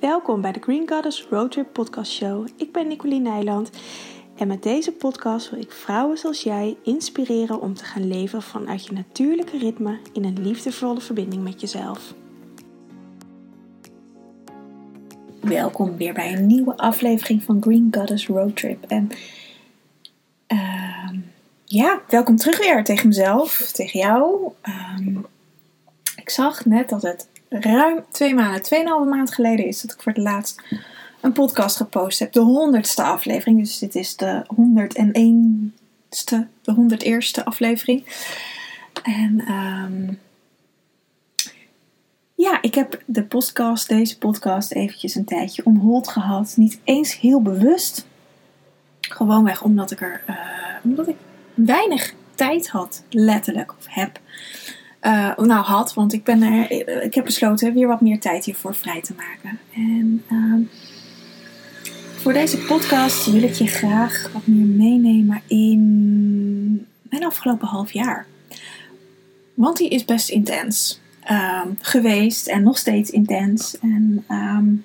Welkom bij de Green Goddess Roadtrip Podcast Show. Ik ben Nicoline Nijland en met deze podcast wil ik vrouwen zoals jij inspireren om te gaan leven vanuit je natuurlijke ritme in een liefdevolle verbinding met jezelf. Welkom weer bij een nieuwe aflevering van Green Goddess Roadtrip. En uh, ja, welkom terug weer tegen mezelf, tegen jou. Uh, ik zag net dat het ruim twee maanden, tweeënhalve maand geleden is dat ik voor het laatst een podcast gepost heb. De honderdste aflevering. Dus dit is de 101ste, de 101ste aflevering. En um, ja, ik heb de podcast, deze podcast eventjes een tijdje onhold gehad. Niet eens heel bewust. Gewoonweg omdat ik er, uh, omdat ik weinig tijd had, letterlijk, of heb. Uh, nou, had, want ik, ben er, ik heb besloten weer wat meer tijd hiervoor vrij te maken. En uh, voor deze podcast wil ik je graag wat meer meenemen in mijn afgelopen half jaar. Want die is best intens uh, geweest en nog steeds intens. En um,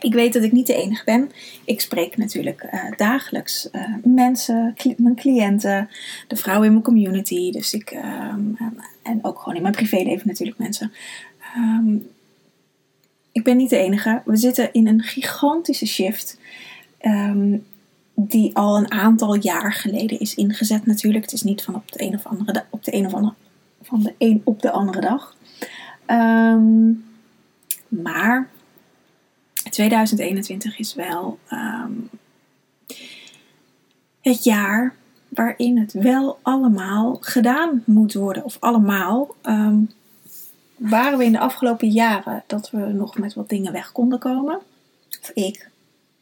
ik weet dat ik niet de enige ben. Ik spreek natuurlijk uh, dagelijks uh, mensen, mijn cliënten, de vrouwen in mijn community. Dus ik, um, en ook gewoon in mijn privéleven natuurlijk mensen. Um, ik ben niet de enige. We zitten in een gigantische shift. Um, die al een aantal jaar geleden is ingezet natuurlijk. Het is niet van op de een of andere, op de een of andere, van de een op de andere dag. Maar 2021 is wel um, het jaar waarin het wel allemaal gedaan moet worden. Of allemaal. Um, waren we in de afgelopen jaren dat we nog met wat dingen weg konden komen. Of ik.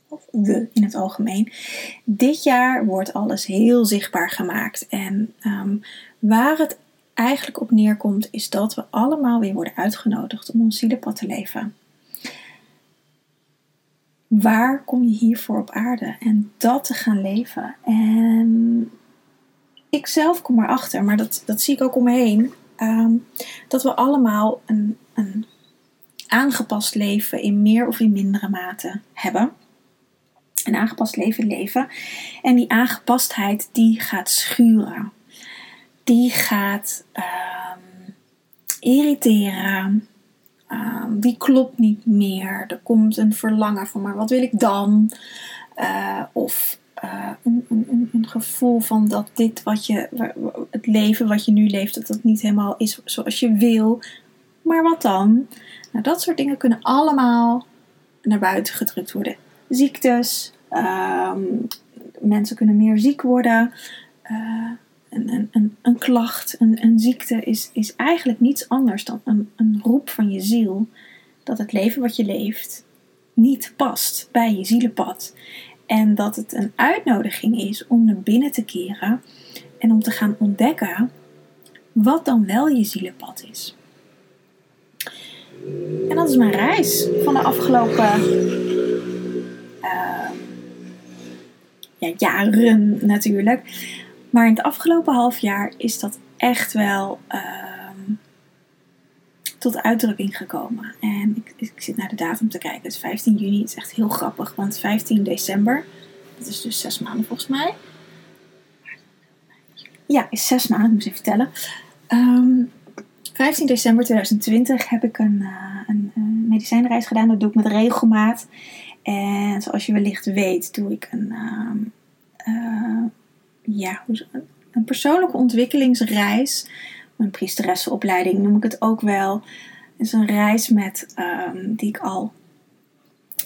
Of we in het algemeen. Dit jaar wordt alles heel zichtbaar gemaakt. En um, waar het eigenlijk op neerkomt, is dat we allemaal weer worden uitgenodigd om ons zielenpad te leven waar kom je hiervoor op aarde? En dat te gaan leven. En ik zelf kom erachter, maar dat, dat zie ik ook om me heen. Um, dat we allemaal een, een aangepast leven in meer of in mindere mate hebben. Een aangepast leven leven. En die aangepastheid die gaat schuren. Die gaat um, irriteren um, die klopt niet meer. Er komt een verlangen van, maar wat wil ik dan? Uh, of uh, een, een, een, gevoel van dat dit wat je, het leven wat je nu leeft, dat dat niet helemaal is zoals je wil. Maar wat dan? Nou, dat soort dingen kunnen allemaal naar buiten gedrukt worden. Ziektes, um, mensen kunnen meer ziek worden. Uh, een, een, een klacht, een, een ziekte is, is eigenlijk niets anders dan een, een roep van je ziel dat het leven wat je leeft niet past bij je zielenpad. En dat het een uitnodiging is om naar binnen te keren en om te gaan ontdekken wat dan wel je zielenpad is. En dat is mijn reis van de afgelopen ja, jaren natuurlijk. Maar in het afgelopen half jaar is dat echt wel uh, tot uitdrukking gekomen. En ik, ik, zit naar de datum te kijken. Het is 15 juni. Het is echt heel grappig. Want 15 december, dat is dus zes maanden volgens mij. Ja, is zes maanden, moet ik even vertellen. Um, 15 december 2020 heb ik een, uh, een, een medicijnreis gedaan. Dat doe ik met regelmaat. En zoals je wellicht weet, doe ik een. Uh, ja, een persoonlijke ontwikkelingsreis. Mijn priesteressenopleiding noem ik het ook wel. Het is een reis met, um, die ik al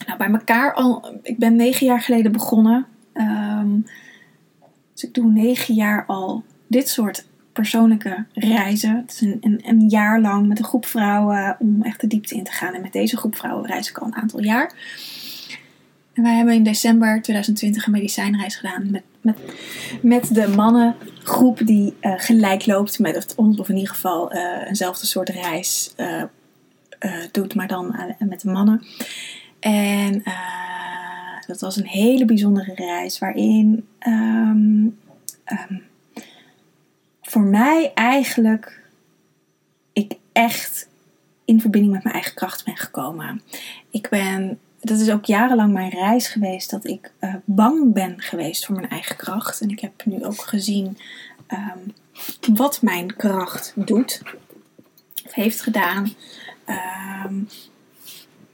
nou, bij elkaar al. Ik ben negen jaar geleden begonnen. Um, dus ik doe negen jaar al dit soort persoonlijke reizen. Het is een, een, een, jaar lang met een groep vrouwen om echt de diepte in te gaan. En met deze groep vrouwen reis ik al een aantal jaar. En wij hebben in december 2020 een medicijnreis gedaan met, met, met de mannengroep die uh, gelijk loopt met ons, of in ieder geval uh, eenzelfde soort reis uh, doet, maar dan met de mannen. En dat was een hele bijzondere reis waarin um, um, voor mij eigenlijk ik echt in verbinding met mijn eigen kracht ben gekomen. ik ben, dat is ook jarenlang mijn reis geweest, dat ik uh, bang ben geweest voor mijn eigen kracht. En ik heb nu ook gezien um, wat mijn kracht doet, of heeft gedaan. Um,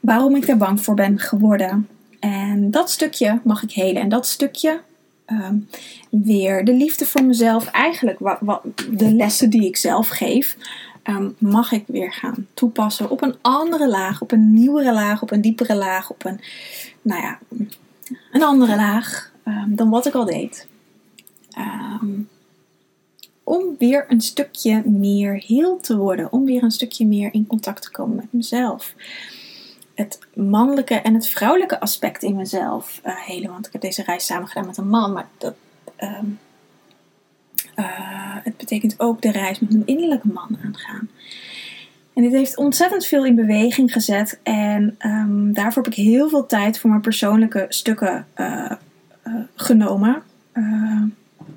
waarom ik er bang voor ben geworden. En dat stukje mag ik helen. En dat stukje um, weer de liefde voor mezelf, eigenlijk wat, wat, de lessen die ik zelf geef, um, mag ik weer gaan toepassen op een andere laag, op een nieuwere laag, op een diepere laag, op een, nou ja, een andere laag um, dan wat ik al deed. om weer een stukje meer heel te worden, om weer een stukje meer in contact te komen met mezelf het mannelijke en het vrouwelijke aspect in mezelf uh. Want ik heb deze reis samen gedaan met een man, maar dat, um, uh, het betekent ook de reis met mijn innerlijke man aangaan. En dit heeft ontzettend veel in beweging gezet. En um, daarvoor heb ik heel veel tijd voor mijn persoonlijke stukken uh, genomen.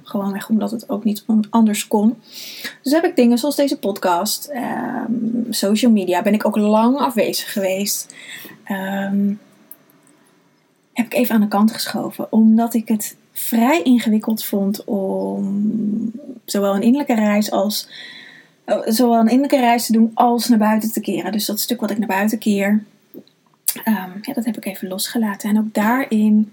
Gewoonweg omdat het ook niet anders kon. Dus heb ik dingen zoals deze podcast, um, social media, ben ik ook lang afwezig geweest. Um, heb ik even aan de kant geschoven. Omdat ik het vrij ingewikkeld vond om zowel een innerlijke reis als oh, zowel een innerlijke reis te doen als naar buiten te keren. Dus dat stuk wat ik naar buiten keer, um, ja, dat heb ik even losgelaten. En ook daarin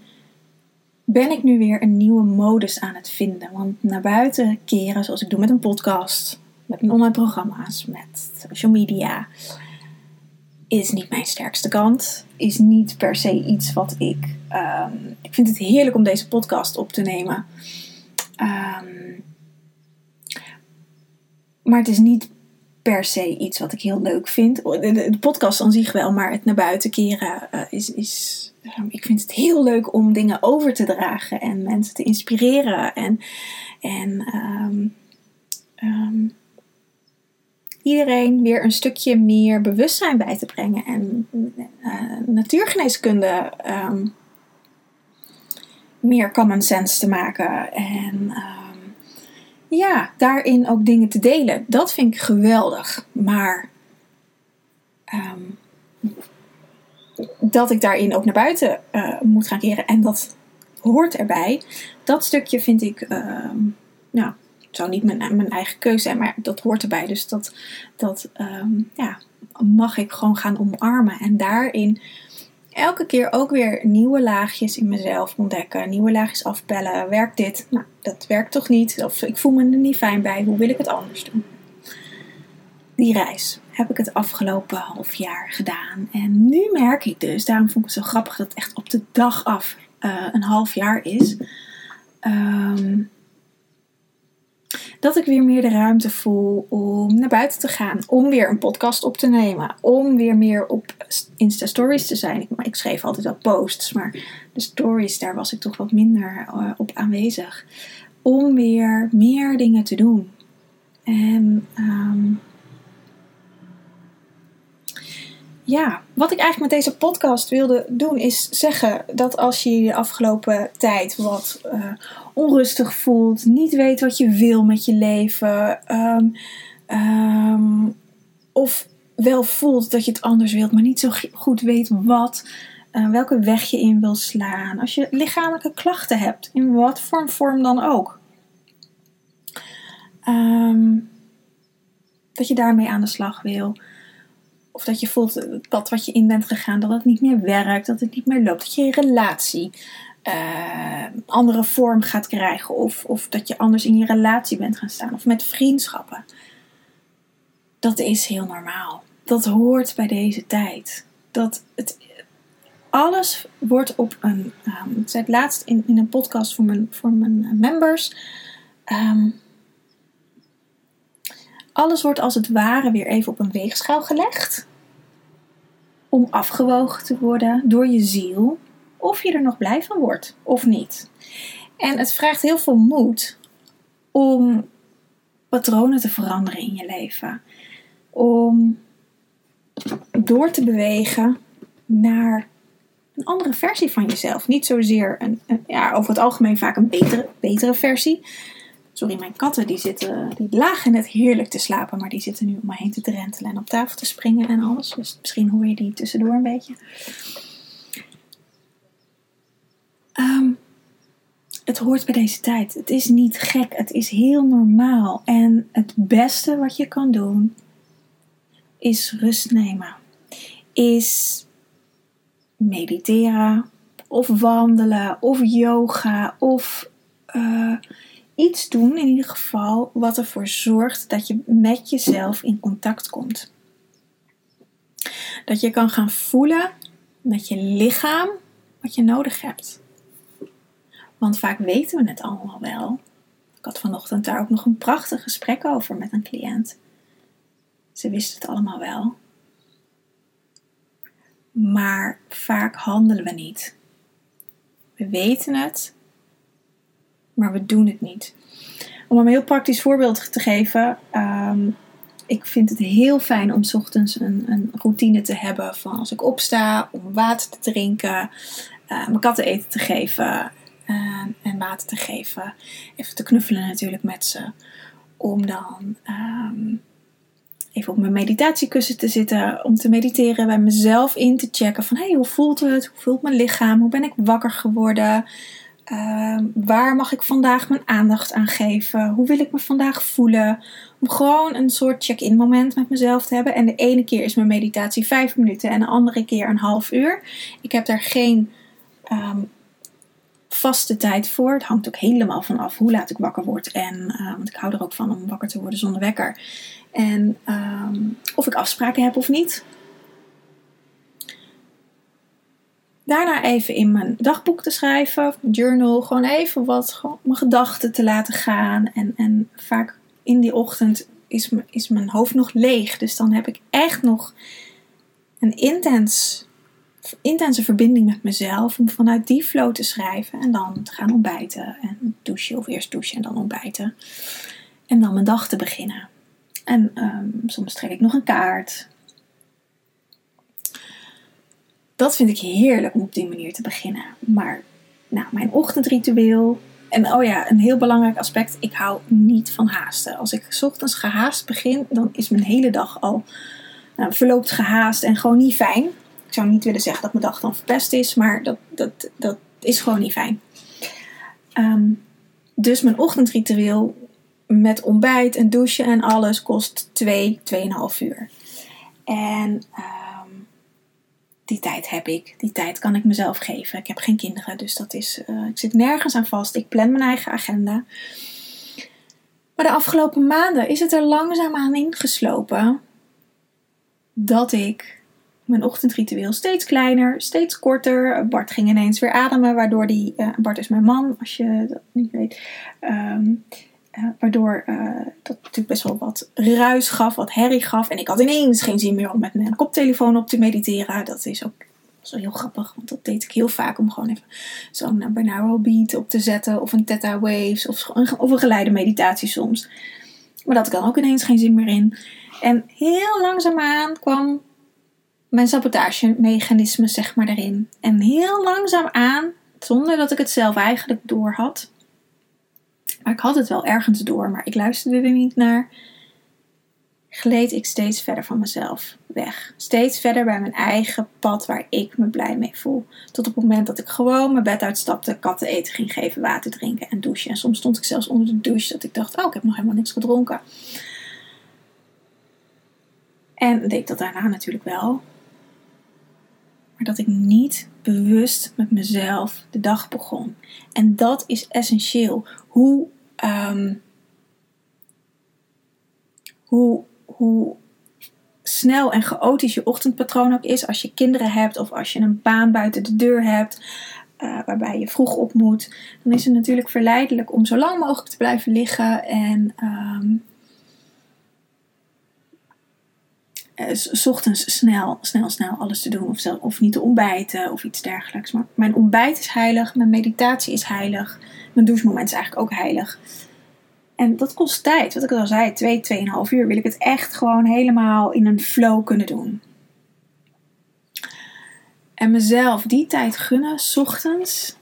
ben ik nu weer een nieuwe modus aan het vinden. Want naar buiten keren, zoals ik doe met een podcast, met mijn online programma's, met social media, is niet mijn sterkste kant. Is niet per se iets wat ik. Um, ik vind het heerlijk om deze podcast op te nemen. Um, maar het is niet per se iets wat ik heel leuk vind. De, podcast aan zich wel, maar het naar buiten keren uh, is, is Ehm, ik vind het heel leuk om dingen over te dragen en mensen te inspireren en, en um, um, iedereen weer een stukje meer bewustzijn bij te brengen en uh, natuurgeneeskunde meer common sense te maken en ja, daarin ook dingen te delen. Dat vind ik geweldig, maar dat ik daarin ook naar buiten uh, moet gaan keren. En dat hoort erbij. Dat stukje vind ik, uh, nou, het zou niet mijn, mijn eigen keuze zijn, maar dat hoort erbij. Dus dat, dat um, ja, mag ik gewoon gaan omarmen. En daarin elke keer ook weer nieuwe laagjes in mezelf ontdekken. Nieuwe laagjes afbellen. Werkt dit? Nou, dat werkt toch niet? Of ik voel me er niet fijn bij. Hoe wil ik het anders doen? Die reis heb ik het afgelopen half jaar gedaan. En nu merk ik dus, daarom vond ik het zo grappig dat het echt op de dag af uh, een half jaar is. Um, dat ik weer meer de ruimte voel om naar buiten te gaan. Om weer een podcast op te nemen. Om weer meer op Insta Stories te zijn. Ik, ik schreef altijd wel posts, maar de stories, daar was ik toch wat minder uh, op aanwezig. Om weer meer dingen te doen. En um, ja, wat ik eigenlijk met deze podcast wilde doen is zeggen dat als je de afgelopen tijd wat uh, onrustig voelt, niet weet wat je wil met je leven, um, um, of wel voelt dat je het anders wilt, maar niet zo goed weet wat, uh, welke weg je in wil slaan, als je lichamelijke klachten hebt, in wat voor vorm dan ook. Um, dat je daarmee aan de slag wil. Of dat je voelt het pad wat je in bent gegaan, dat het niet meer werkt, dat het niet meer loopt. Dat je relatie uh, andere vorm gaat krijgen. Of, of dat je anders in je relatie bent gaan staan. Of met vriendschappen. Dat is heel normaal. Dat hoort bij deze tijd. Dat het, alles wordt op een. Um, ik zei het laatst in, in een podcast voor mijn, voor mijn members. Um, alles wordt als het ware weer even op een weegschaal gelegd. Om afgewogen te worden door je ziel. Of je er nog blij van wordt of niet. En het vraagt heel veel moed om patronen te veranderen in je leven. Om door te bewegen naar een andere versie van jezelf. Niet zozeer een, ja, over het algemeen vaak een betere, betere versie. Sorry, mijn katten die zitten, die lagen net heerlijk te slapen, maar die zitten nu om me heen te drentelen en op tafel te springen en alles. Dus misschien hoor je die tussendoor een beetje. Ehm, het hoort bij deze tijd. Het is niet gek, het is heel normaal. En het beste wat je kan doen is rust nemen. Is mediteren of wandelen of yoga of uh, iets doen in ieder geval wat ervoor zorgt dat je met jezelf in contact komt. Dat je kan gaan voelen met je lichaam wat je nodig hebt. Want vaak weten we het allemaal wel. Ik had vanochtend daar ook nog een prachtig gesprek over met een cliënt. Ze wist het allemaal wel. Maar vaak handelen we niet. We weten het, maar we doen het niet. Om een heel praktisch voorbeeld te geven. Um, ik vind het heel fijn om ochtends een, een, routine te hebben van als ik opsta, om water te drinken, uh, mijn katten eten te geven uh, en water te geven. Even te knuffelen natuurlijk met ze. Om dan um, even op mijn meditatiekussen te zitten, om te mediteren, bij mezelf in te checken van hey, hoe voelt het? Hoe voelt mijn lichaam? Hoe ben ik wakker geworden? Uh, waar mag ik vandaag mijn aandacht aan geven? Hoe wil ik me vandaag voelen? Om gewoon een soort check-in moment met mezelf te hebben. En de ene keer is mijn meditatie vijf minuten en de andere keer een half uur. Ik heb daar geen um, vaste tijd voor. Het hangt ook helemaal van af hoe laat ik wakker word. En, uh, want ik hou er ook van om wakker te worden zonder wekker. En um, of ik afspraken heb of niet. Daarna even in mijn dagboek te schrijven, journal, gewoon even wat, mijn gedachten te laten gaan. En, en vaak in die ochtend is, is mijn hoofd nog leeg. Dus dan heb ik echt nog een intens, intense verbinding met mezelf om vanuit die flow te schrijven. En dan te gaan ontbijten en douchen of eerst douchen en dan ontbijten. En dan mijn dag te beginnen. En um, soms trek ik nog een kaart dat vind ik heerlijk om op die manier te beginnen. Maar nou, mijn ochtendritueel. En oh ja, een heel belangrijk aspect. Ik hou niet van haasten. Als ik ochtends gehaast begin, dan is mijn hele dag al nou, verloopt gehaast en gewoon niet fijn. Ik zou niet willen zeggen dat mijn dag dan verpest is, maar dat, dat, dat is gewoon niet fijn. Um, dus mijn ochtendritueel met ontbijt en douchen en alles kost 2, 2,5 uur. En uh, die tijd heb ik. Die tijd kan ik mezelf geven. Ik heb geen kinderen, dus dat is. Uh, ik zit nergens aan vast. Ik plan mijn eigen agenda. Maar de afgelopen maanden is het er langzaamaan ingeslopen dat ik mijn ochtendritueel steeds kleiner, steeds korter. Bart ging ineens weer ademen, waardoor die. Uh, Bart is mijn man, als je dat niet weet. Um, waardoor uh, dat natuurlijk best wel wat ruis gaf, wat herrie gaf. En ik had ineens geen zin meer om met mijn koptelefoon op te mediteren. Dat is ook zo heel grappig, want dat deed ik heel vaak om gewoon even zo'n binaural beat op te zetten. Of een theta waves, of, of een geleide meditatie soms. Maar dat ik dan ook ineens geen zin meer in. En heel langzaamaan kwam mijn sabotagemechanisme zeg maar erin. En heel langzaam aan, zonder dat ik het zelf eigenlijk door had ik had het wel ergens door, maar ik luisterde er niet naar. Gleed ik steeds verder van mezelf weg. Steeds verder bij mijn eigen pad waar ik me blij mee voel. Tot op het moment dat ik gewoon mijn bed uitstapte, katten eten ging geven, water drinken en douchen. En soms stond ik zelfs onder de douche dat ik dacht: Oh, ik heb nog helemaal niks gedronken. En deed dat daarna natuurlijk wel. Maar dat ik niet bewust met mezelf de dag begon. En dat is essentieel. Hoe um, hoe, hoe snel en chaotisch je ochtendpatroon ook is. Als je kinderen hebt of als je een baan buiten de deur hebt. Uh, waarbij je vroeg op moet. Dan is het natuurlijk verleidelijk om zo lang mogelijk te blijven liggen. En um, s ochtends snel, snel, snel alles te doen. Of, zelf, of niet te ontbijten of iets dergelijks. Maar mijn ontbijt is heilig. Mijn meditatie is heilig. Mijn douchemoment is eigenlijk ook heilig. En dat kost tijd. Wat ik al zei, 2, twee, 2,5 uur wil ik het echt gewoon helemaal in een flow kunnen doen. En mezelf die tijd gunnen, s ochtends.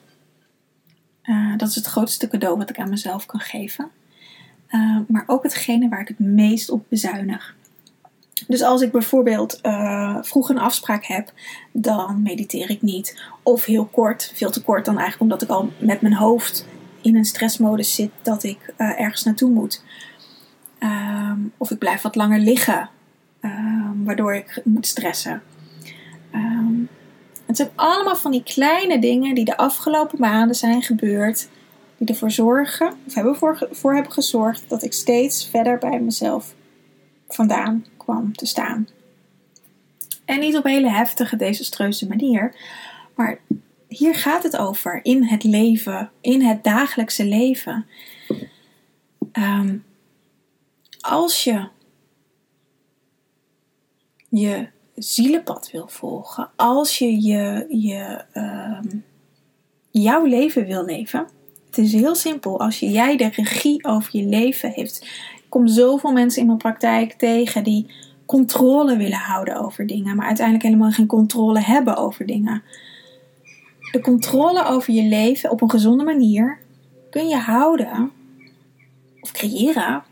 Uh, dat is het grootste cadeau wat ik aan mezelf kan geven. uh, maar ook hetgene waar ik het meest op bezuinig. Dus als ik bijvoorbeeld uh, vroeg een afspraak heb, dan mediteer ik niet. Of heel kort, veel te kort dan eigenlijk omdat ik al met mijn hoofd in een stressmodus zit dat ik uh, ergens naartoe moet. Um, of ik blijf wat langer liggen, um, waardoor ik moet stressen. Um, het zijn allemaal van die kleine dingen die de afgelopen maanden zijn gebeurd, die ervoor zorgen, of hebben voor, voor hebben gezorgd dat ik steeds verder bij mezelf vandaan kwam te staan. En niet op hele heftige, desastreuze manier, maar hier gaat het over in het leven, in het dagelijkse leven. Um, als je je zielenpad wil volgen, als je, je, je um, jouw leven wil leven, het is heel simpel. Als je, jij de regie over je leven heeft. Ik kom zoveel mensen in mijn praktijk tegen die controle willen houden over dingen, maar uiteindelijk helemaal geen controle hebben over dingen. De controle over je leven op een gezonde manier kun je houden of creëren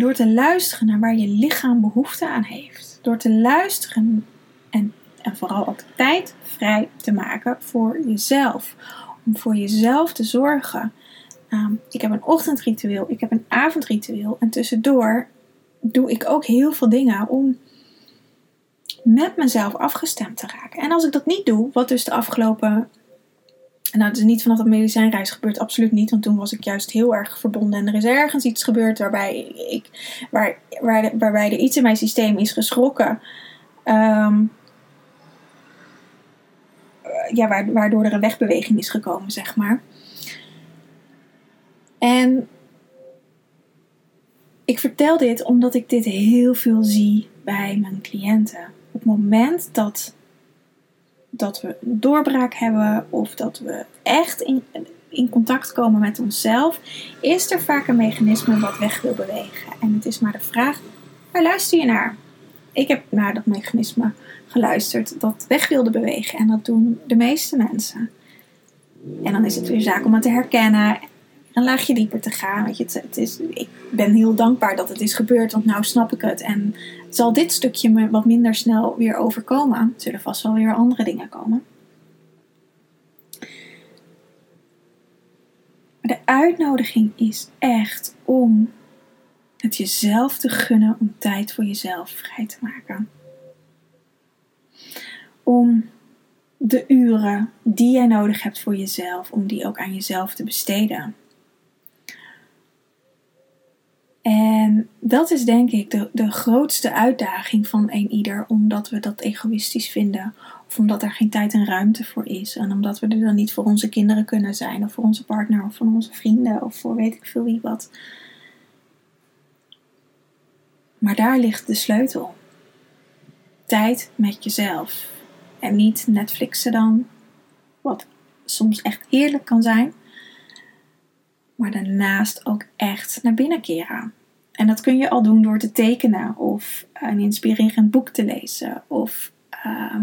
door te luisteren naar waar je lichaam behoefte aan heeft. Door te luisteren en, en vooral ook tijd vrij te maken voor jezelf. Om voor jezelf te zorgen. Um, ik heb een ochtendritueel, ik heb een avondritueel. En tussendoor doe ik ook heel veel dingen om met mezelf afgestemd te raken. En als ik dat niet doe, wat dus de afgelopen. Nou, het is niet vanaf dat medicijnreis gebeurt, absoluut niet. Want toen was ik juist heel erg verbonden. En er is ergens iets gebeurd waarbij, ik, waar, waar, waarbij er iets in mijn systeem is geschrokken. Um, ja, waardoor er een wegbeweging is gekomen, zeg maar. En ik vertel dit omdat ik dit heel veel zie bij mijn cliënten. Op het moment dat, dat we een doorbraak hebben of dat we echt in, in contact komen met onszelf, is er vaak een mechanisme wat weg wil bewegen. En het is maar de vraag, waar luister je naar? Ik heb naar dat mechanisme geluisterd dat weg wilde bewegen. En dat doen de meeste mensen. En dan is het weer zaak om het te herkennen een laagje dieper te gaan. Weet je, het, is, ik ben heel dankbaar dat het is gebeurd, want nou snap ik het. En zal dit stukje me wat minder snel weer overkomen. Er zullen vast wel weer andere dingen komen. Maar de uitnodiging is echt om het jezelf te gunnen om tijd voor jezelf vrij te maken. Om de uren die jij nodig hebt voor jezelf, om die ook aan jezelf te besteden. En dat is denk ik de, de grootste uitdaging van een ieder, omdat we dat egoïstisch vinden. Of omdat er geen tijd en ruimte voor is. En omdat we er dan niet voor onze kinderen kunnen zijn, of voor onze partner, of voor onze vrienden, of voor weet ik veel wie wat. Maar daar ligt de sleutel. Tijd met jezelf. En niet Netflixen dan, wat soms echt eerlijk kan zijn maar daarnaast ook echt naar binnen keren. En dat kun je al doen door te tekenen of een inspirerend boek te lezen of uh,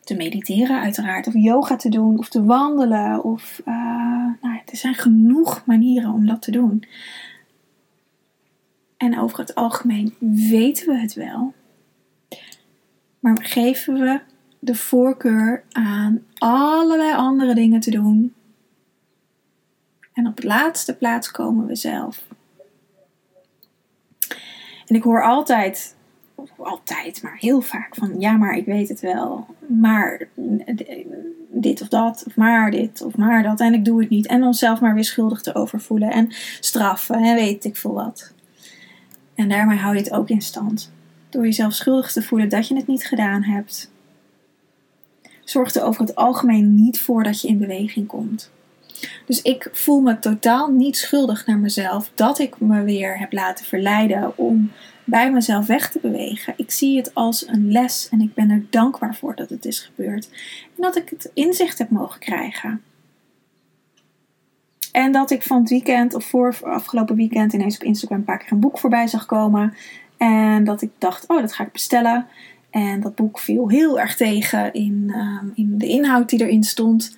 te mediteren uiteraard of yoga te doen of te wandelen of uh, nou, er zijn genoeg manieren om dat te doen. En over het algemeen weten we het wel, maar geven we de voorkeur aan allerlei andere dingen te doen en op de laatste plaats komen we zelf. En ik hoor altijd, altijd, maar heel vaak van ja, maar ik weet het wel. Maar dit of dat, of maar dit of maar dat. En ik doe het niet. En onszelf maar weer schuldig te overvoelen en straffen en weet ik veel wat. En daarmee hou je het ook in stand. Door jezelf schuldig te voelen dat je het niet gedaan hebt. Zorgt er over het algemeen niet voor dat je in beweging komt. Dus ik voel me totaal niet schuldig naar mezelf dat ik me weer heb laten verleiden om bij mezelf weg te bewegen. Ik zie het als een les en ik ben er dankbaar voor dat het is gebeurd. En dat ik het inzicht heb mogen krijgen. En dat ik van het weekend of voor afgelopen weekend ineens op Instagram een paar keer een boek voorbij zag komen. En dat ik dacht, oh, dat ga ik bestellen. En dat boek viel heel erg tegen in, uh, in de inhoud die erin stond.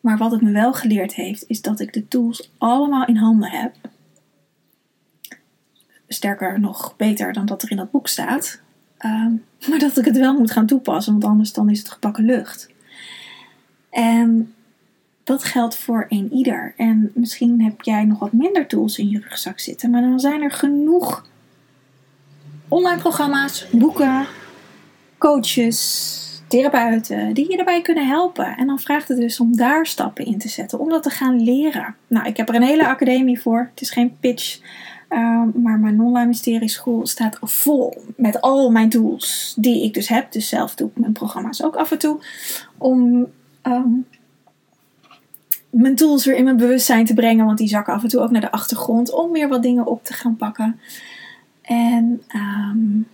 Maar wat het me wel geleerd heeft, is dat ik de tools allemaal in handen heb. Sterker nog beter dan dat er in dat boek staat. Ehm, maar dat ik het wel moet gaan toepassen, want anders dan is het gepakken lucht. En dat geldt voor een ieder. En misschien heb jij nog wat minder tools in je rugzak zitten, maar dan zijn er genoeg online programma's, boeken, coaches, therapeuten die je daarbij kunnen helpen. En dan vraagt het dus om daar stappen in te zetten, om dat te gaan leren. Nou, ik heb er een hele academie voor. Het is geen pitch. Ehm, maar mijn online mysterie school staat vol met al mijn tools die ik dus heb. Dus zelf doe ik mijn programma's ook af en toe. Om ehm, mijn tools weer in mijn bewustzijn te brengen. Want die zakken af en toe ook naar de achtergrond. Om weer wat dingen op te gaan pakken. En um,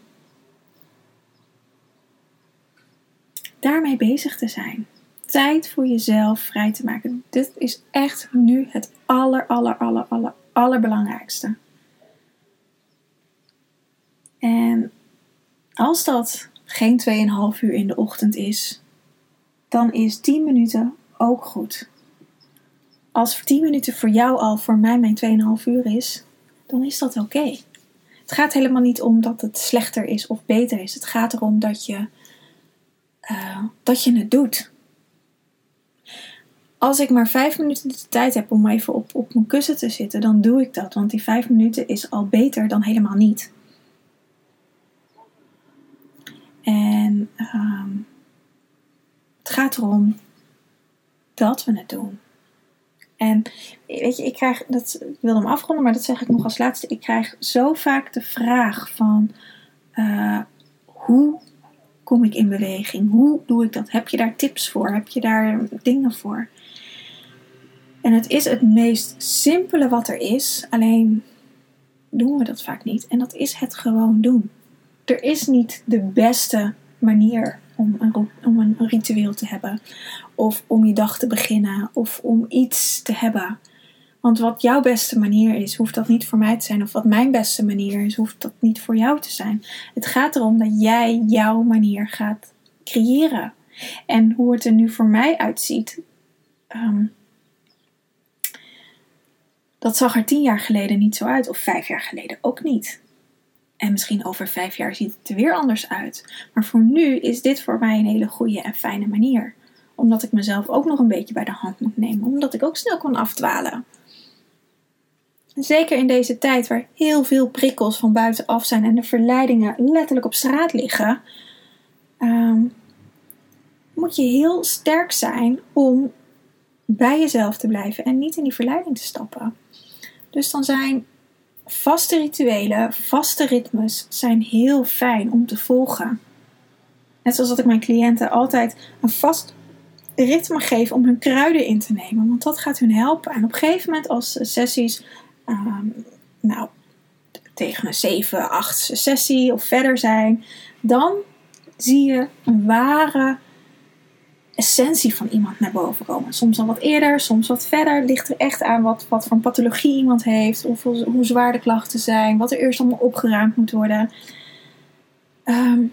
daarmee bezig te zijn. Tijd voor jezelf vrij te maken. Dit is echt nu het aller, aller, aller, aller, allerbelangrijkste. En als dat geen 2,5 uur in de ochtend is, dan is 10 minuten ook goed. Als 10 minuten voor jou al voor mij mijn 2,5 uur is, dan is dat oké. Het gaat helemaal niet om dat het slechter is of beter is. Het gaat erom dat je, uh, dat je het doet. Als ik maar vijf minuten de tijd heb om even op, op mijn kussen te zitten, dan doe ik dat. Want die vijf minuten is al beter dan helemaal niet. En um, het gaat erom dat we het doen. En weet je, ik krijg, dat, ik wil hem afronden, maar dat zeg ik nog als laatste. Ik krijg zo vaak de vraag van uh, hoe kom ik in beweging? Hoe doe ik dat? Heb je daar tips voor? Heb je daar dingen voor? En het is het meest simpele wat er is, alleen doen we dat vaak niet. En dat is het gewoon doen. Er is niet de beste manier om een, om een ritueel te hebben. Of om je dag te beginnen. Of om iets te hebben. Want wat jouw beste manier is, hoeft dat niet voor mij te zijn. Of wat mijn beste manier is, hoeft dat niet voor jou te zijn. Het gaat erom dat jij jouw manier gaat creëren. En hoe het er nu voor mij uitziet. Um, dat zag er tien jaar geleden niet zo uit. Of vijf jaar geleden ook niet. En misschien over vijf jaar ziet het er weer anders uit. Maar voor nu is dit voor mij een hele goede en fijne manier. Omdat ik mezelf ook nog een beetje bij de hand moet nemen. Omdat ik ook snel kan afdwalen. Zeker in deze tijd waar heel veel prikkels van buitenaf zijn en de verleidingen letterlijk op straat liggen, um, moet je heel sterk zijn om bij jezelf te blijven en niet in die verleiding te stappen. Dus dan zijn vaste rituelen, vaste ritmes zijn heel fijn om te volgen. Net zoals dat ik mijn cliënten altijd een vast ritme geef om hun kruiden in te nemen, want dat gaat hun helpen. En op een gegeven moment, als sessies, um, nou, tegen een 7, 8 sessie of verder zijn, dan zie je een ware essentie van iemand naar boven komen. Soms al wat eerder, soms wat verder. Ligt er echt aan wat, wat voor pathologie iemand heeft, of hoe zwaar de klachten zijn, wat er eerst allemaal opgeruimd moet worden. Um,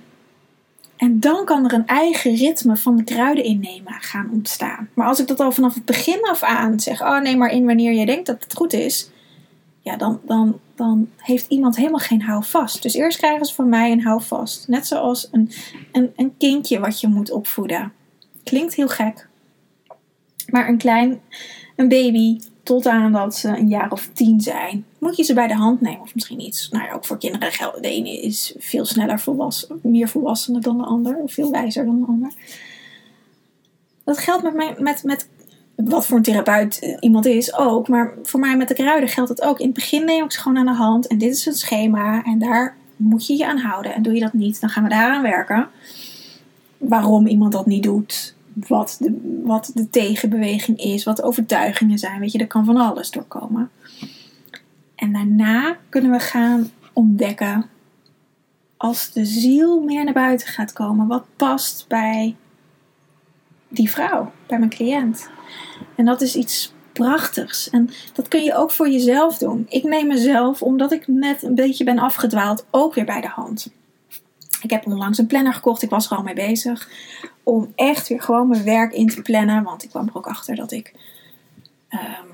en dan kan er een eigen ritme van de kruiden innemen gaan ontstaan. Maar als ik dat al vanaf het begin af aan zeg, oh neem maar in wanneer je denkt dat het goed is, ja, dan, dan, dan heeft iemand helemaal geen houvast. Dus eerst krijgen ze van mij een houvast. Net zoals een, een, een kindje wat je moet opvoeden. Klinkt heel gek. Maar een klein, een baby, tot aan dat ze een jaar of tien zijn, moet je ze bij de hand nemen. Of misschien iets. Nou ja, ook voor kinderen geldt. De ene is veel sneller volwassen, meer volwassen dan de ander. Of veel wijzer dan de ander. Dat geldt met, mij, met, met wat voor een therapeut eh, iemand is ook. Maar voor mij met de kruiden geldt het ook. In het begin neem ik ze gewoon aan de hand. En dit is een schema. En daar moet je je aan houden. En doe je dat niet, dan gaan we daaraan werken waarom iemand dat niet doet. Wat de, wat de tegenbeweging is, wat de overtuigingen zijn. Weet je, er kan van alles doorkomen. En daarna kunnen we gaan ontdekken, als de ziel meer naar buiten gaat komen, wat past bij die vrouw, bij mijn cliënt. En dat is iets prachtigs. En dat kun je ook voor jezelf doen. Ik neem mezelf, omdat ik net een beetje ben afgedwaald, ook weer bij de hand. Ik heb onlangs een planner gekocht, ik was er al mee bezig. om echt weer gewoon mijn werk in te plannen. Want ik kwam er ook achter dat ik ehm,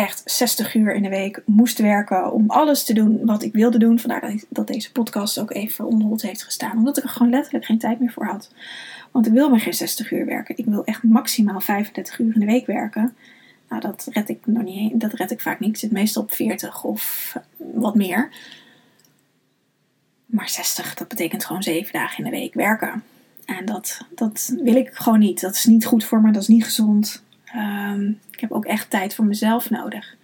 echt 60 uur in de week moest werken om alles te doen wat ik wilde doen. Vandaar dat, deze podcast ook even onderhold heeft gestaan. Omdat ik er gewoon letterlijk geen tijd meer voor had. Want ik wil maar geen 60 uur werken. Ik wil echt maximaal 35 uur in de week werken. Nou, dat red ik nog niet. Dat red ik vaak niet. Ik zit meestal op 40 of wat meer. Maar 60, dat betekent gewoon 7 dagen in de week werken. En dat, dat wil ik gewoon niet. Dat is niet goed voor me, dat is niet gezond. Um, ik heb ook echt tijd voor mezelf nodig.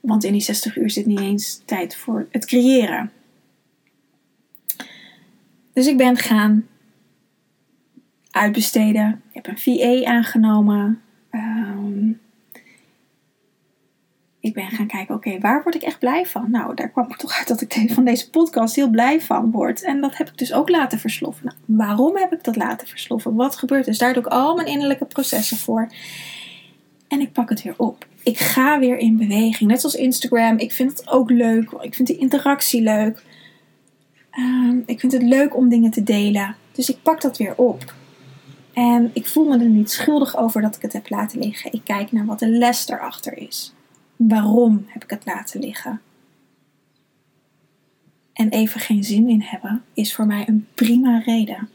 Want in die 60 uur zit niet eens tijd voor het creëren. Dus ik ben gaan uitbesteden. Ik heb een VA aangenomen. Um, ik ben gaan kijken, oké, waar word ik echt blij van? Nou, daar kwam ik toch uit dat ik van deze podcast heel blij van word. En dat heb ik dus ook laten versloffen. Nou, waarom heb ik dat laten versloffen? Wat gebeurt dus? Daar doe ik al mijn innerlijke processen voor. En ik pak het weer op. Ik ga weer in beweging. Net zoals Instagram. Ik vind het ook leuk. Ik vind die interactie leuk. Ehm, ik vind het leuk om dingen te delen. Dus ik pak dat weer op. En ik voel me er niet schuldig over dat ik het heb laten liggen. Ik kijk naar wat de les erachter is. Waarom heb ik het laten liggen? En even geen zin in hebben is voor mij een prima reden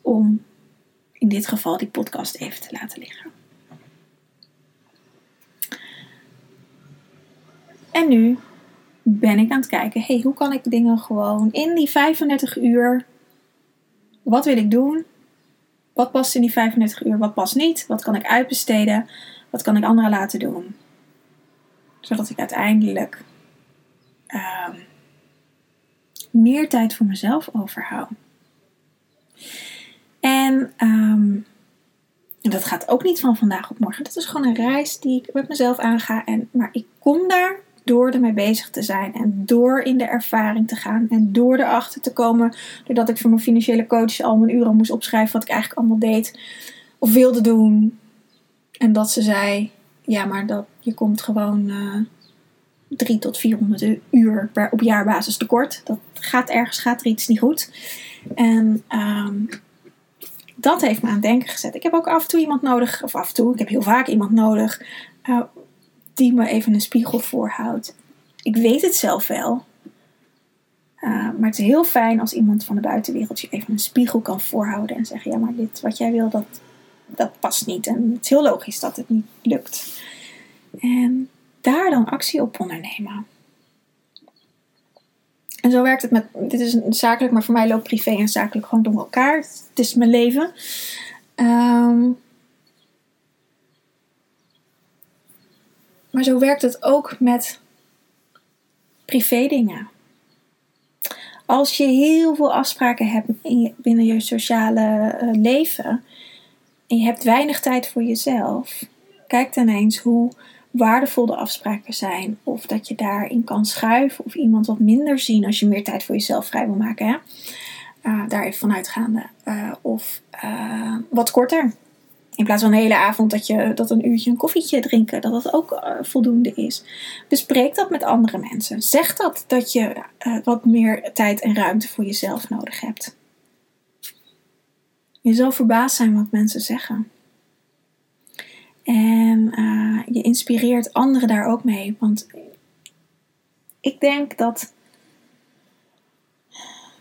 om in dit geval die podcast even te laten liggen. En nu ben ik aan het kijken, hey, hoe kan ik dingen gewoon in die 35 uur, wat wil ik doen? Wat past in die 35 uur, wat past niet? Wat kan ik uitbesteden? Wat kan ik anderen laten doen? Zodat ik uiteindelijk uh, meer tijd voor mezelf overhoud. En um, dat gaat ook niet van vandaag op morgen. Dat is gewoon een reis die ik met mezelf aanga. En, maar ik kom daar door ermee bezig te zijn en door in de ervaring te gaan en door erachter te komen, doordat ik voor mijn financiële coach al mijn uren moest opschrijven wat ik eigenlijk allemaal deed of wilde doen. En dat ze zei: Ja, maar dat, je komt gewoon uh, eh, 3 tot 400 uur per, op jaarbasis tekort. Dat gaat ergens, gaat er iets niet goed. En ehm, dat heeft me aan het denken gezet. Ik heb ook af en toe iemand nodig, of af en toe, ik heb heel vaak iemand nodig. Uh, die me even een spiegel voorhoudt. Ik weet het zelf wel. Uh, maar het is heel fijn als iemand van de buitenwereld je even een spiegel kan voorhouden en zeggen: Ja, maar dit wat jij wil, dat, dat past niet. En het is heel logisch dat het niet lukt. En daar dan actie op ondernemen. En zo werkt het met. Dit is een zakelijk, maar voor mij loopt privé en zakelijk gewoon door elkaar. Het is mijn leven. Um, Maar zo werkt het ook met privé dingen. Als je heel veel afspraken hebt binnen je sociale eh, leven en je hebt weinig tijd voor jezelf, kijk dan eens hoe waardevol de afspraken zijn. Of dat je daarin kan schuiven of iemand wat minder zien als je meer tijd voor jezelf vrij wil maken. Hè? Uh, daar even vanuitgaande. Uh, of wat korter. In plaats van een hele avond dat, je, dat een uurtje een koffietje drinken, dat dat ook voldoende is. Bespreek dat met andere mensen. Zeg dat dat je wat meer tijd en ruimte voor jezelf nodig hebt. Je zal verbaasd zijn wat mensen zeggen. En uh, je inspireert anderen daar ook mee. Want ik denk dat.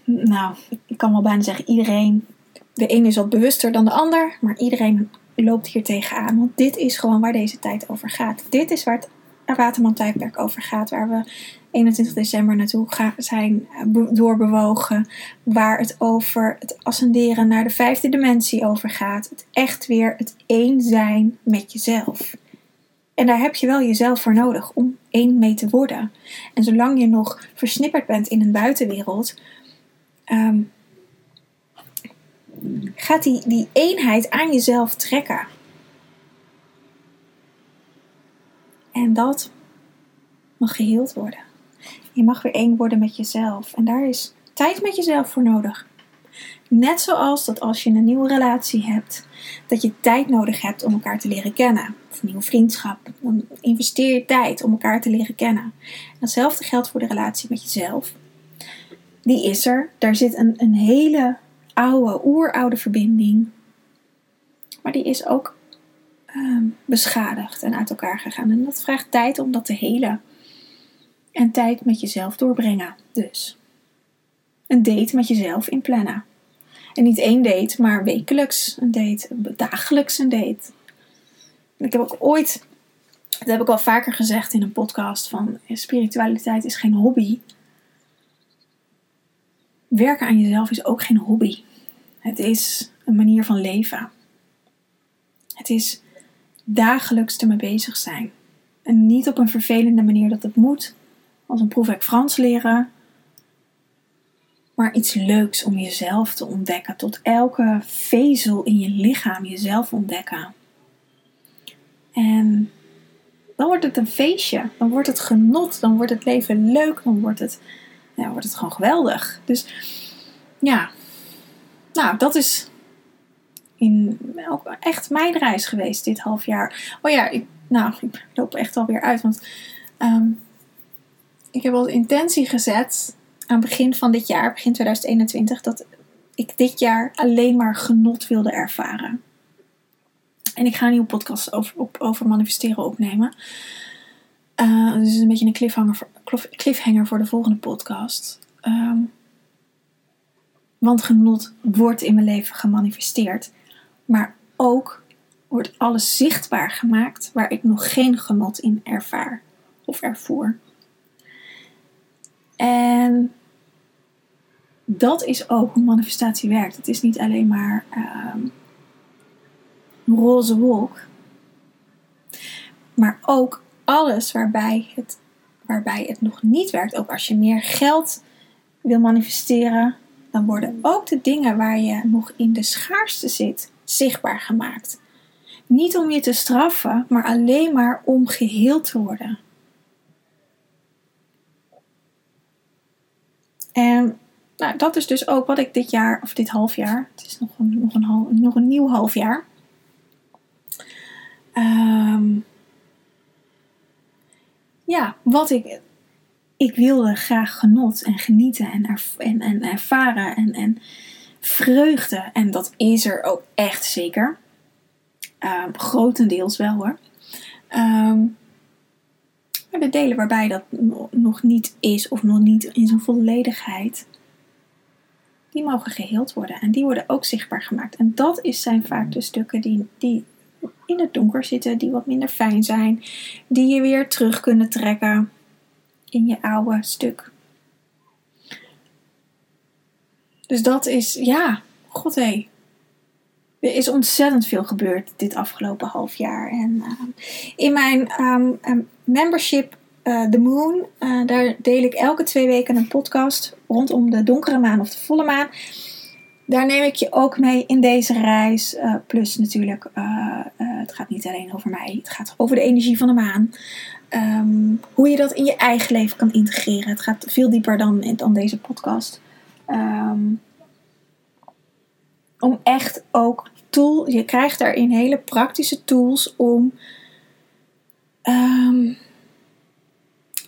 Nou, ik kan wel bijna zeggen, iedereen. De een is wat bewuster dan de ander, maar iedereen loopt hier tegenaan. Want dit is gewoon waar deze tijd over gaat. Dit is waar het Waterman tijdperk over gaat. Waar we 21 december naartoe zijn eh, doorbewogen. Waar het over het ascenderen naar de vijfde dimensie over gaat. Het echt weer het één zijn met jezelf. En daar heb je wel jezelf voor nodig om één mee te worden. En zolang je nog versnipperd bent in een buitenwereld, ehm, gaat die, die eenheid aan jezelf trekken. En dat mag geheeld worden. Je mag weer één worden met jezelf. En daar is tijd met jezelf voor nodig. Net zoals dat als je een nieuwe relatie hebt, dat je tijd nodig hebt om elkaar te leren kennen. Of een nieuwe vriendschap. Dan investeer je tijd om elkaar te leren kennen. En hetzelfde geldt voor de relatie met jezelf. Die is er. Daar zit een, een hele oude, oeroude verbinding. Maar die is ook ehm, beschadigd en uit elkaar gegaan. En dat vraagt tijd om dat te helen. En tijd met jezelf doorbrengen. Dus een date met jezelf inplannen. En niet één date, maar wekelijks een date, dagelijks een date. ik heb ook ooit, dat heb ik al vaker gezegd in een podcast, van spiritualiteit is geen hobby. Werken aan jezelf is ook geen hobby. Het is een manier van leven. Het is dagelijks ermee bezig zijn. En niet op een vervelende manier dat het moet, als een proefwerk Frans leren, maar iets leuks om jezelf te ontdekken. Tot elke vezel in je lichaam jezelf ontdekken. En dan wordt het een feestje. Dan wordt het genot. Dan wordt het leven leuk. Dan wordt het, ja, wordt het gewoon geweldig. Dus ja, nou, dat is ook echt mijn reis geweest dit half jaar. Oh ja, ik, nou, ik loop echt alweer uit. Want ehm, ik heb al intentie gezet aan het begin van dit jaar, begin 2021, dat ik dit jaar alleen maar genot wilde ervaren. En ik ga een nieuwe podcast over, over manifesteren opnemen. Uh, dus een beetje een cliffhanger voor, cliffhanger voor de volgende podcast. Ehm, want genot wordt in mijn leven gemanifesteerd. Maar ook wordt alles zichtbaar gemaakt waar ik nog geen genot in ervaar of ervoer. En dat is ook hoe manifestatie werkt. Het is niet alleen maar um, een roze wolk, maar ook alles waarbij het, waarbij het nog niet werkt. Ook als je meer geld wil manifesteren, dan worden ook de dingen waar je nog in de schaarste zit zichtbaar gemaakt. Niet om je te straffen, maar alleen maar om geheeld te worden. En nou, dat is dus ook wat ik dit jaar, of dit half jaar, het is nog een, nog een, nog een nieuw half jaar. Ehm, ja, wat ik. Ik wilde graag genot en genieten en, en, en ervaren en, en vreugde. En dat is er ook echt zeker. Um, grotendeels wel hoor. Um, maar de delen waarbij dat nog niet is of nog niet in zijn volledigheid, die mogen geheeld worden. En die worden ook zichtbaar gemaakt. En dat is, zijn vaak de stukken die, die in het donker zitten, die wat minder fijn zijn, die je weer terug kunnen trekken in je oude stuk. Dus dat is, ja, god hé. Er is ontzettend veel gebeurd dit afgelopen half jaar. En uh, in mijn um, membership uh, The Moon, uh, daar deel ik elke twee weken een podcast rondom de donkere maan of de volle maan. Daar neem ik je ook mee in deze reis. Plus natuurlijk, het gaat niet alleen over mij, het gaat over de energie van de maan. Um, hoe je dat in je eigen leven kan integreren. Het gaat veel dieper dan, dan deze podcast. Um, om echt ook tool, je krijgt daarin hele praktische tools om um,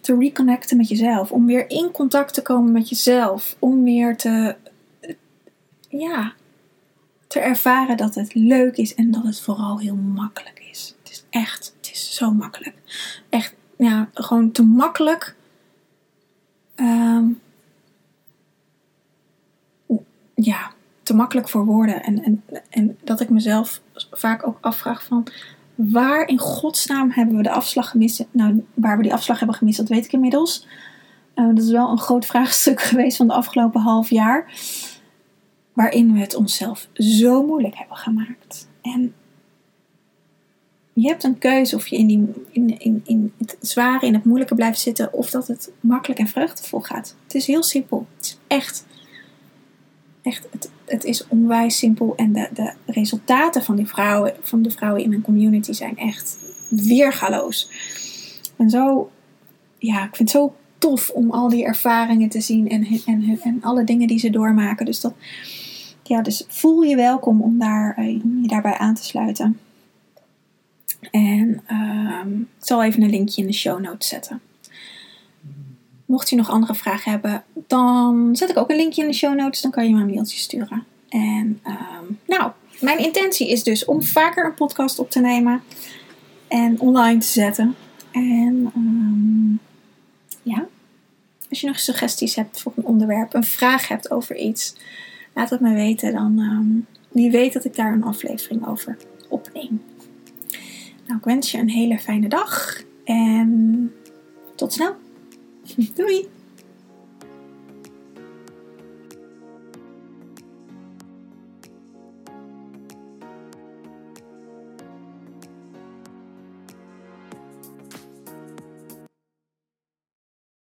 te reconnecten met jezelf. Om weer in contact te komen met jezelf. Om weer te, ja, te ervaren dat het leuk is en dat het vooral heel makkelijk is. Het is echt, het is zo makkelijk. Echt, ja, gewoon te makkelijk. Um, ja, te makkelijk voor woorden. En, en, en dat ik mezelf vaak ook afvraag van waar in godsnaam hebben we de afslag gemist? Nou, waar we die afslag hebben gemist, dat weet ik inmiddels. Uh, dat is wel een groot vraagstuk geweest van de afgelopen half jaar. Waarin we het onszelf zo moeilijk hebben gemaakt. En je hebt een keuze of je in, die, in, in, in het zware, in het moeilijke blijft zitten. Of dat het makkelijk en vreugdevol gaat. Het is heel simpel. Het is echt echt, het, het is onwijs simpel. En de, de resultaten van, die vrouwen, van de vrouwen in mijn community zijn echt weergaloos. En zo, ja, ik vind het zo tof om al die ervaringen te zien en, en, en alle dingen die ze doormaken. Dus, dat, ja, dus voel je welkom om, daar, eh, je daarbij aan te sluiten. En uh, ik zal even een linkje in de show notes zetten. Mocht je nog andere vragen hebben, dan zet ik ook een linkje in de show notes. Dan kan je me een mailtje sturen. En ehm, nou, mijn intentie is dus om vaker een podcast op te nemen en online te zetten. En ehm, ja, als je nog suggesties hebt voor een onderwerp, een vraag hebt over iets, laat het me weten. Dan um, wie weet dat ik daar een aflevering over opneem. Nou, ik wens je een hele fijne dag en tot snel. Doei!